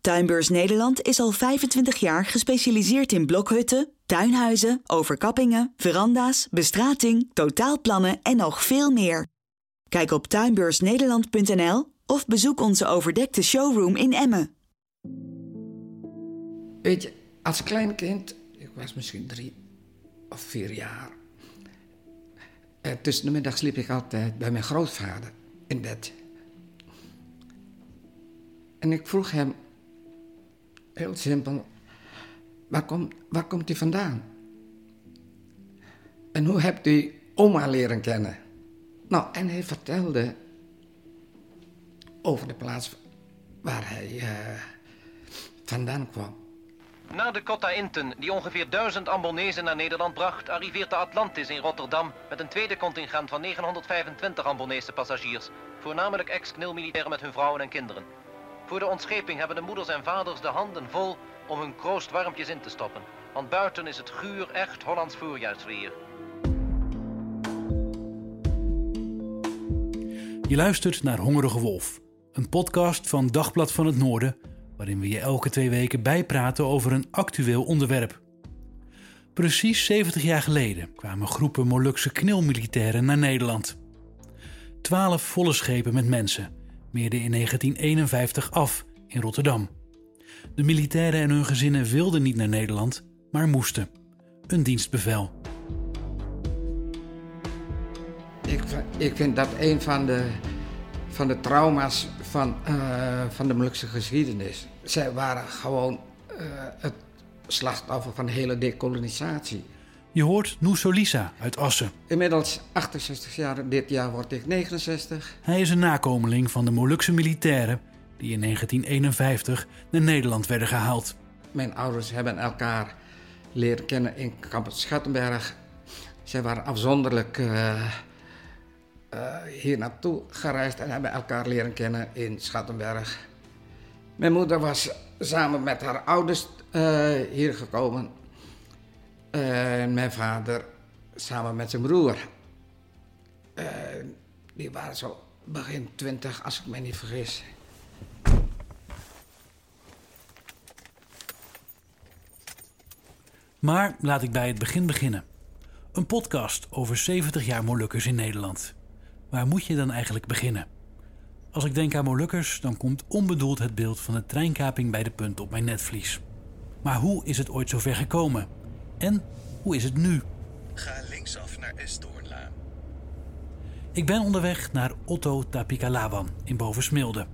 Tuinbeurs Nederland is al 25 jaar gespecialiseerd in blokhutten, tuinhuizen, overkappingen, veranda's, bestrating, totaalplannen en nog veel meer. Kijk op tuinbeursnederland.nl of bezoek onze overdekte showroom in Emmen. Weet je, als klein kind, ik was misschien drie of vier jaar. En tussen de middag sliep ik altijd bij mijn grootvader in bed. En ik vroeg hem, heel simpel, waar, komt waar komt hij vandaan? En hoe hebt u oma leren kennen? Nou, en hij vertelde over de plaats waar hij uh, vandaan kwam. Na de Cotta Inten, die ongeveer duizend Ambonezen naar Nederland bracht, arriveert de Atlantis in Rotterdam met een tweede contingent van 925 Ambonese passagiers, voornamelijk ex-knilmilitairen met hun vrouwen en kinderen. Voor de ontscheping hebben de moeders en vaders de handen vol om hun kroost warmpjes in te stoppen, want buiten is het guur echt Hollands voorjaarsweer. Je luistert naar Hongerige Wolf, een podcast van Dagblad van het Noorden waarin we je elke twee weken bijpraten over een actueel onderwerp. Precies 70 jaar geleden kwamen groepen Molukse knilmilitairen naar Nederland. Twaalf volle schepen met mensen meerden in 1951 af in Rotterdam. De militairen en hun gezinnen wilden niet naar Nederland, maar moesten. Een dienstbevel. Ik, ik vind dat een van de, van de trauma's van, uh, van de Molukse geschiedenis. Zij waren gewoon uh, het slachtoffer van de hele dekolonisatie. Je hoort Nusolisa uit Assen. Inmiddels 68 jaar, dit jaar word ik 69. Hij is een nakomeling van de Molukse militairen die in 1951 naar Nederland werden gehaald. Mijn ouders hebben elkaar leren kennen in kamp Schattenberg. Zij waren afzonderlijk uh, uh, hier naartoe gereisd en hebben elkaar leren kennen in Schattenberg. Mijn moeder was samen met haar ouders uh, hier gekomen. En mijn vader samen met zijn broer. Uh, die waren zo begin twintig, als ik me niet vergis. Maar laat ik bij het begin beginnen. Een podcast over 70 jaar Molukkers in Nederland. Waar moet je dan eigenlijk beginnen? Als ik denk aan Molukkers, dan komt onbedoeld het beeld van de treinkaping bij de punt op mijn netvlies. Maar hoe is het ooit zover gekomen? En hoe is het nu? Ga linksaf naar Esdoornlaan. Ik ben onderweg naar Otto Tapikalawan in Bovensmilde.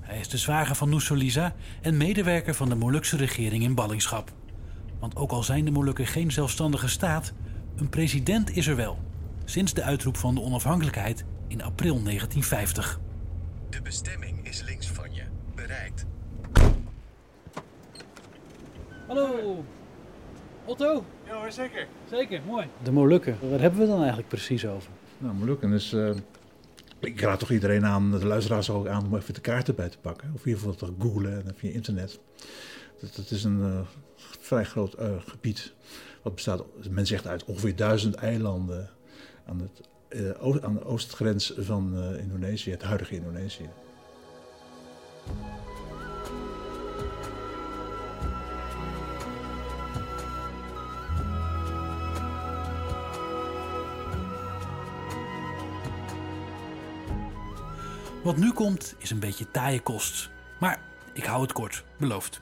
Hij is de zwager van Nusolisa en medewerker van de Molukse regering in ballingschap. Want ook al zijn de Molukken geen zelfstandige staat, een president is er wel. Sinds de uitroep van de onafhankelijkheid in april 1950. De bestemming is links van je. Bereikt. Hallo. Otto? Ja hoor, zeker. Zeker, mooi. De Molukken, waar hebben we dan eigenlijk precies over? Nou, Molukken is... Uh, ik raad toch iedereen aan, de luisteraars ook aan, om even de kaarten bij te pakken. Of in ieder geval te googlen en via internet. Dat, dat is een uh, vrij groot uh, gebied. Wat bestaat, men zegt uit ongeveer duizend eilanden aan, het, uh, aan de oostgrens van uh, Indonesië, het huidige Indonesië. Wat nu komt is een beetje taaie kost. Maar ik hou het kort, beloofd.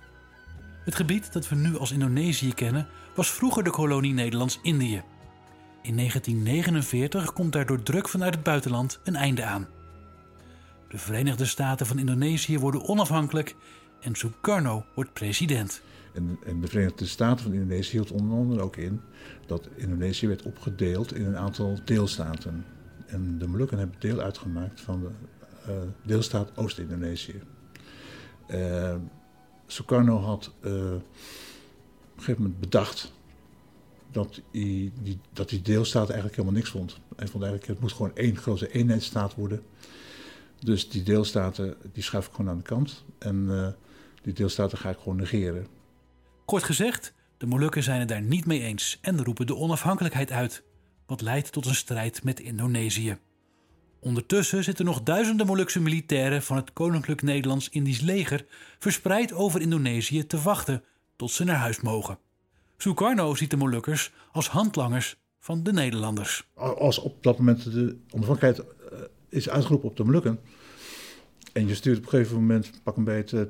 Het gebied dat we nu als Indonesië kennen, was vroeger de kolonie Nederlands-Indië. In 1949 komt daar door druk vanuit het buitenland een einde aan. De Verenigde Staten van Indonesië worden onafhankelijk en Sukarno wordt president. En, en, de Verenigde Staten van Indonesië hield onder andere ook in dat Indonesië werd opgedeeld in een aantal deelstaten. En de Molukken hebben deel uitgemaakt van de deelstaat Oost-Indonesië. Uh, Sukarno had uh, op een gegeven moment bedacht dat die, dat die deelstaat eigenlijk helemaal niks vond. Hij vond eigenlijk het moet gewoon één grote eenheidsstaat worden. Dus die deelstaten die schuif ik gewoon aan de kant en die deelstaten ga ik gewoon negeren. Kort gezegd, de Molukken zijn het daar niet mee eens en roepen de onafhankelijkheid uit, wat leidt tot een strijd met Indonesië. Ondertussen zitten nog duizenden Molukse militairen van het Koninklijk Nederlands-Indisch leger verspreid over Indonesië te wachten tot ze naar huis mogen. Sukarno ziet de Molukkers als handlangers van de Nederlanders. Als op dat moment de onafhankelijkheid is uitgeroepen op de Molukken en je stuurt op een gegeven moment pak een beetje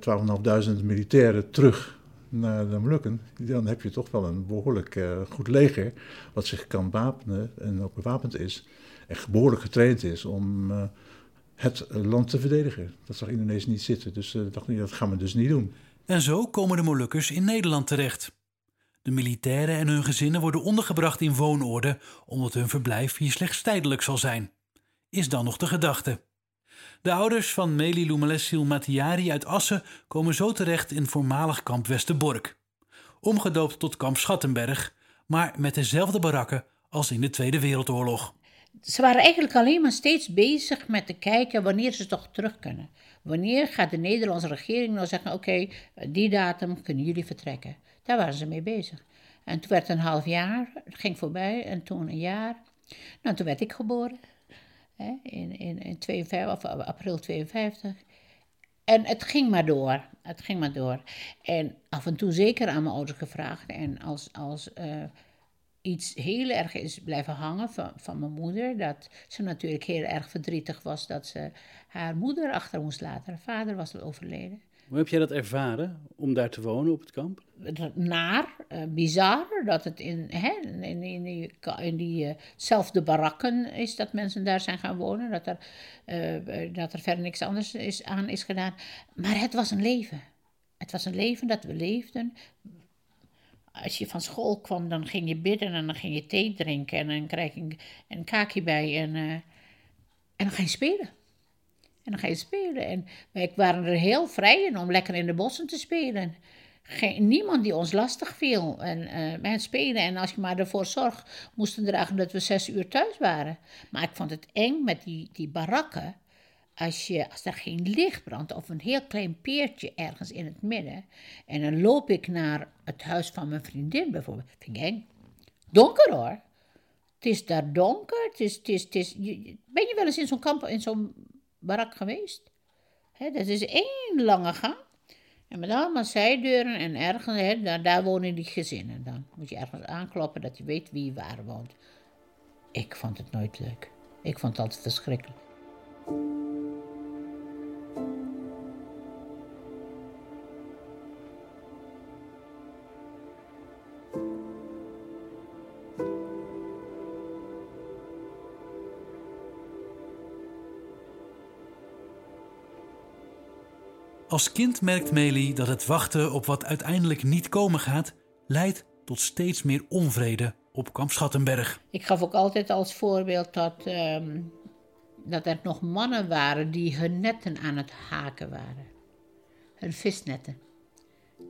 12.500 militairen terug naar de Molukken, dan heb je toch wel een behoorlijk uh, goed leger wat zich kan wapenen en ook bewapend is behoorlijk getraind is om uh, het land te verdedigen. Dat zag Indonesië niet zitten, dus uh, dacht dat gaan we dus niet doen. En zo komen de Molukkers in Nederland terecht. De militairen en hun gezinnen worden ondergebracht in woonorde, omdat hun verblijf hier slechts tijdelijk zal zijn. Is dan nog de gedachte. De ouders van Meli Matiari uit Assen komen zo terecht in voormalig kamp Westerbork. Omgedoopt tot kamp Schattenberg, maar met dezelfde barakken als in de Tweede Wereldoorlog. Ze waren eigenlijk alleen maar steeds bezig met te kijken wanneer ze toch terug kunnen. Wanneer gaat de Nederlandse regering nou zeggen: oké, die datum kunnen jullie vertrekken. Daar waren ze mee bezig. En toen werd een half jaar, het ging voorbij, en toen een jaar. Nou, toen werd ik geboren hè, in, in, in 52, of april 52. En het ging maar door. Het ging maar door. En af en toe zeker aan mijn ouders gevraagd. En als, als uh, iets heel erg is blijven hangen van, van mijn moeder, dat ze natuurlijk heel erg verdrietig was dat ze haar moeder achter moest laten. Haar vader was al overleden. Hoe heb jij dat ervaren om daar te wonen op het kamp? Naar, uh, bizar, dat het in, hè, in, in die, in diezelfde uh barakken is dat mensen daar zijn gaan wonen. Dat er, uh, dat er verder niks anders is, aan is gedaan. Maar het was een leven. Het was een leven dat we leefden. Als je van school kwam, dan ging je bidden en dan ging je thee drinken. En dan krijg je een, een kaakje bij en, uh, en dan ga je spelen. En dan ga je spelen. En wij waren er heel vrij in om lekker in de bossen te spelen. Geen, niemand die ons lastig viel. En uh, spelen. En als je maar ervoor zorg, moesten dragen dat we zes uur thuis waren. Maar ik vond het eng met die, die barakken. Als, je, als er geen licht brandt of een heel klein peertje ergens in het midden. En dan loop ik naar het huis van mijn vriendin bijvoorbeeld. Vind ik. Donker hoor. Het is daar donker. Het is, het is, het is, ben je wel eens in zo'n kamp, in zo'n barak geweest. He, dat is één lange gang. En met allemaal zijdeuren en ergens, he, daar, daar, wonen die gezinnen. Dan moet je ergens aankloppen dat je weet wie waar woont. Ik vond het nooit leuk. Ik vond het altijd verschrikkelijk. Als kind merkt Meli dat het wachten op wat uiteindelijk niet komen gaat, leidt tot steeds meer onvrede op kamp Schattenberg. Ik gaf ook altijd als voorbeeld dat, um, dat er nog mannen waren die hun netten aan het haken waren. Hun visnetten.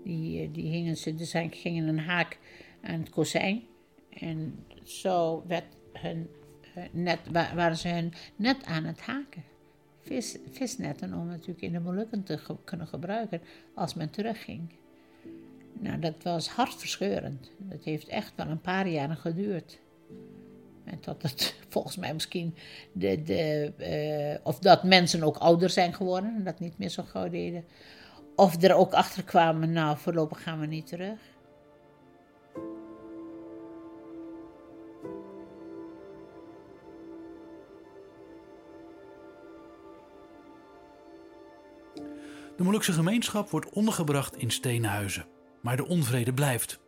Die, die hingen ze, dus gingen een haak aan het kozijn. En zo werd hun, net, waren ze hun net aan het haken vis, visnetten om natuurlijk in de Molukken te kunnen gebruiken als men terugging. Nou, dat was hartverscheurend. Dat heeft echt wel een paar jaren geduurd. En tot het volgens mij misschien de, de, uh, of dat mensen ook ouder zijn geworden en dat niet meer zo gauw deden. Of er ook achter kwamen, nou voorlopig gaan we niet terug. De Molukse gemeenschap wordt ondergebracht in steenhuizen. Maar de onvrede blijft.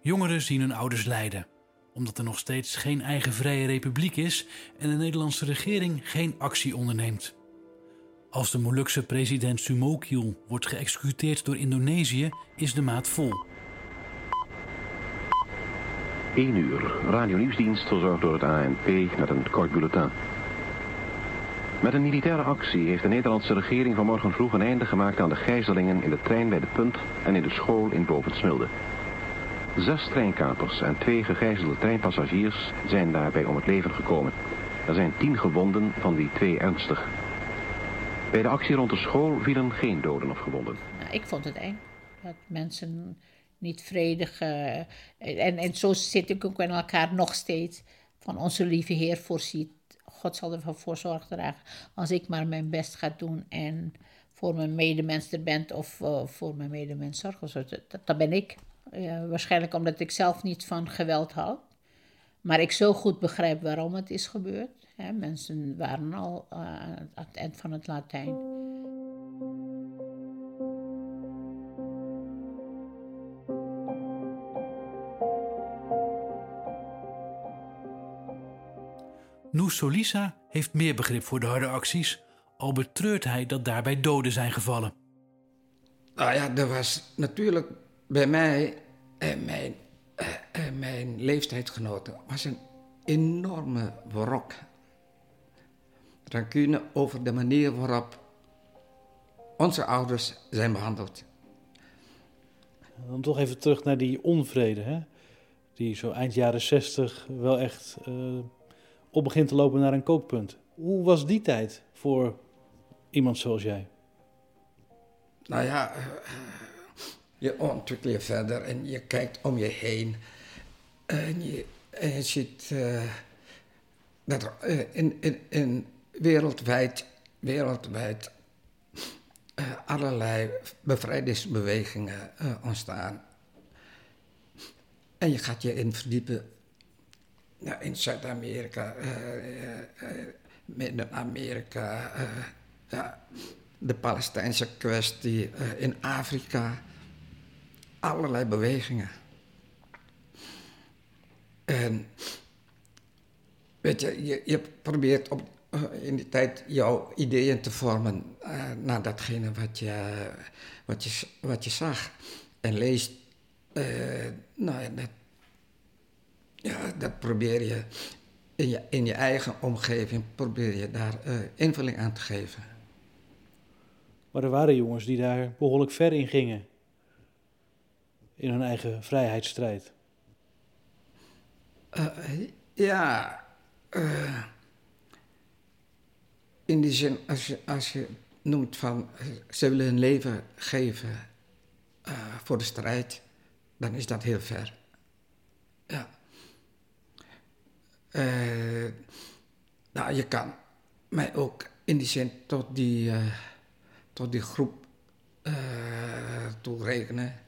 Jongeren zien hun ouders lijden. Omdat er nog steeds geen eigen vrije republiek is en de Nederlandse regering geen actie onderneemt. Als de Molukse president Sumokiel wordt geëxecuteerd door Indonesië, is de maat vol. 1 uur. Radio Nieuwsdienst verzorgd door het ANP met een kort bulletin. Met een militaire actie heeft de Nederlandse regering vanmorgen vroeg een einde gemaakt aan de gijzelingen in de trein bij de Punt en in de school in Bovensmilde. Zes treinkapers en twee gegijzelde treinpassagiers zijn daarbij om het leven gekomen. Er zijn tien gewonden, van die twee ernstig. Bij de actie rond de school vielen geen doden of gewonden. Nou, ik vond het eng. Dat mensen niet vredig. en, en zo zit ik ook in elkaar nog steeds. Van onze lieve Heer voorziet. God zal ervoor voor zorg dragen. Als ik maar mijn best ga doen en voor mijn medemens er ben of eh, voor mijn medemens zorgen. Zo, dat, dat, dat ben ik. Eh, waarschijnlijk omdat ik zelf niet van geweld houd. Maar ik zo goed begrijp waarom het is gebeurd. Hè, mensen waren al eh, aan het eind van het Latijn. Noes Solisa heeft meer begrip voor de harde acties, al betreurt hij dat daarbij doden zijn gevallen. Nou ja, er was natuurlijk bij mij en mijn, eh, en mijn leeftijdsgenoten was een enorme wrok. Rancune over de manier waarop onze ouders zijn behandeld. Dan toch even terug naar die onvrede, hè? die zo eind jaren 60 wel echt eh, op begint te lopen naar een kookpunt. Hoe was die tijd voor iemand zoals jij? Nou ja, eh, je ontwikkelt je verder en je kijkt om je heen. En je, ziet eh, dat er eh, in, in, in wereldwijd, wereldwijd allerlei bevrijdingsbewegingen ontstaan. En je gaat je in verdiepen ja, in Zuid-Amerika, eh, eh, eh, Midden-Amerika, ja, de Palestijnse kwestie in Afrika. Allerlei bewegingen. En weet je, je, je probeert op, in die tijd jouw ideeën te vormen naar datgene wat je, wat, je, wat je zag en leest. Eh, nou ja, dat, ja, dat probeer je in je, in je eigen omgeving probeer je daar eh, invulling aan te geven. Maar er waren jongens die daar behoorlijk ver in gingen. In hun eigen vrijheidsstrijd. Eh, ja, eh, in die zin, als je, als je noemt van ze willen hun leven geven voor de strijd, dan is dat heel ver. Ja. Eh, nou, je kan mij ook in die zin tot die, eh, tot die groep toerekenen.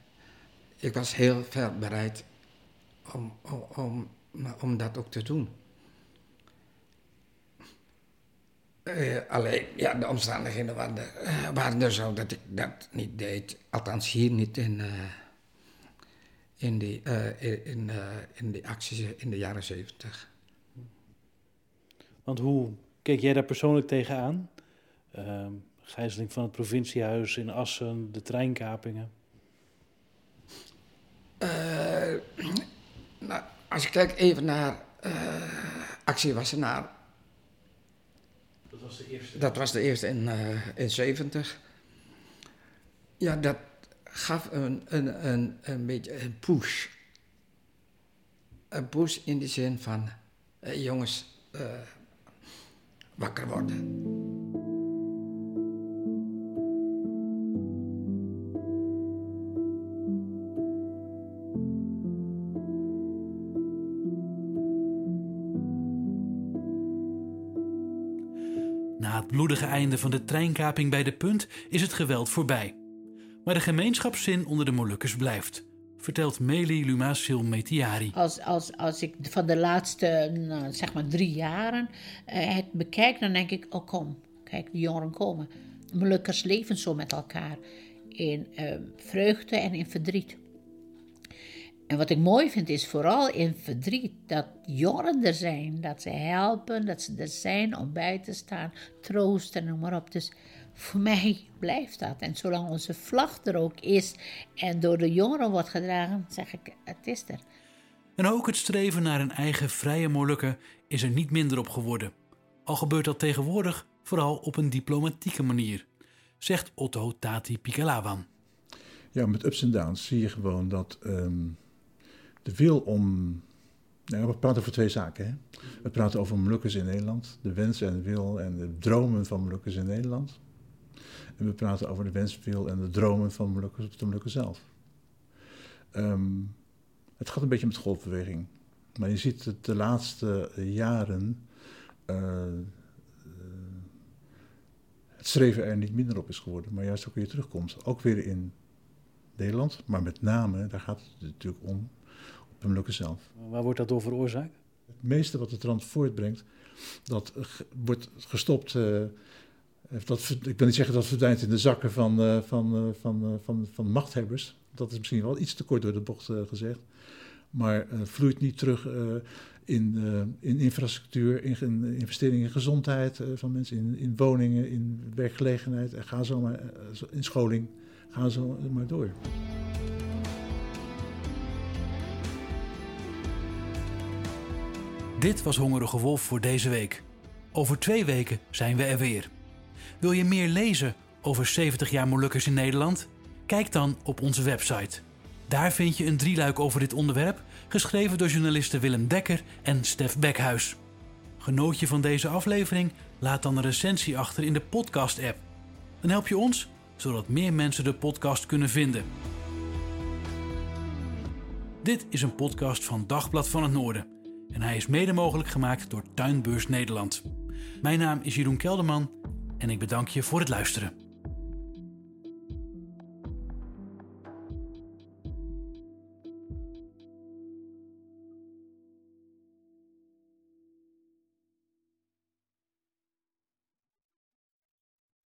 Ik was heel ver bereid om, om, om, om dat ook te doen. Alleen, ja, de omstandigheden waren er, waren er zo dat ik dat niet deed. Althans, hier niet in, in, die, eh, in, in die acties in de jaren zeventig. Want hoe keek jij daar persoonlijk tegenaan? Ehm gijzeling van het provinciehuis in Assen, de treinkapingen. Eh, nou, als je kijkt even naar eh, actie Wassenaar. Dat was de eerste. Dat was de eerste in, eh in 70. Ja, dat gaf een, een, een, een beetje een push. Een push in de zin van, jongens, wakker worden. Na het bloedige einde van de treinkaping bij de punt is het geweld voorbij. Maar de gemeenschapszin onder de Molukkers blijft, vertelt Meli Lumasil Metiari. Als, als, als ik van de laatste nou, zeg maar drie jaren eh, het bekijk, dan denk ik: oh kom, kijk, de jongeren komen. Molukkers leven zo met elkaar in eh, vreugde en in verdriet. En wat ik mooi vind is vooral in verdriet dat jongeren er zijn, dat ze helpen, dat ze er zijn om bij te staan, troosten en noem maar op. Dus voor mij blijft dat. En zolang onze vlag er ook is en door de jongeren wordt gedragen, zeg ik, het is er. En ook het streven naar een eigen vrije Molukken is er niet minder op geworden. Al gebeurt dat tegenwoordig vooral op een diplomatieke manier, zegt Otto Tati Pikalawan. Ja, met ups en downs zie je gewoon dat ehm, de wil om. Nou, we praten over twee zaken. Hè? We praten over Molukkers in Nederland, de wens en de wil en de dromen van Molukkers in Nederland. En we praten over de wens, wil en de dromen van Molukkers op de Molukken zelf. Ehm, het gaat een beetje met golfbeweging. Maar je ziet dat de laatste jaren uh, het streven er niet minder op is geworden, maar juist ook weer terugkomt. Ook weer in Nederland, maar met name, daar gaat het natuurlijk om, op de Molukken zelf. Waar wordt dat door veroorzaakt? Het meeste wat het land voortbrengt, dat wordt gestopt. Uh, dat, ik wil niet zeggen dat verdwijnt in de zakken van, uh, van, uh, van, van, van machthebbers. Dat is misschien wel iets te kort door de bocht gezegd. Maar vloeit niet terug in, in infrastructuur, in, investeringen in gezondheid van mensen, in, in woningen, in werkgelegenheid. En ga zo maar in scholing. Ga zo maar door. Dit was Hongerige Wolf voor deze week. Over twee weken zijn we er weer. Wil je meer lezen over 70 jaar Molukkers in Nederland? Kijk dan op onze website. Daar vind je een drieluik over dit onderwerp, geschreven door journalisten Willem Dekker en Stef Bekhuis. Genoot je van deze aflevering? Laat dan een recensie achter in de podcast-app. Dan help je ons, zodat meer mensen de podcast kunnen vinden. Dit is een podcast van Dagblad van het Noorden en hij is mede mogelijk gemaakt door Tuinbeurs Nederland. Mijn naam is Jeroen Kelderman en ik bedank je voor het luisteren.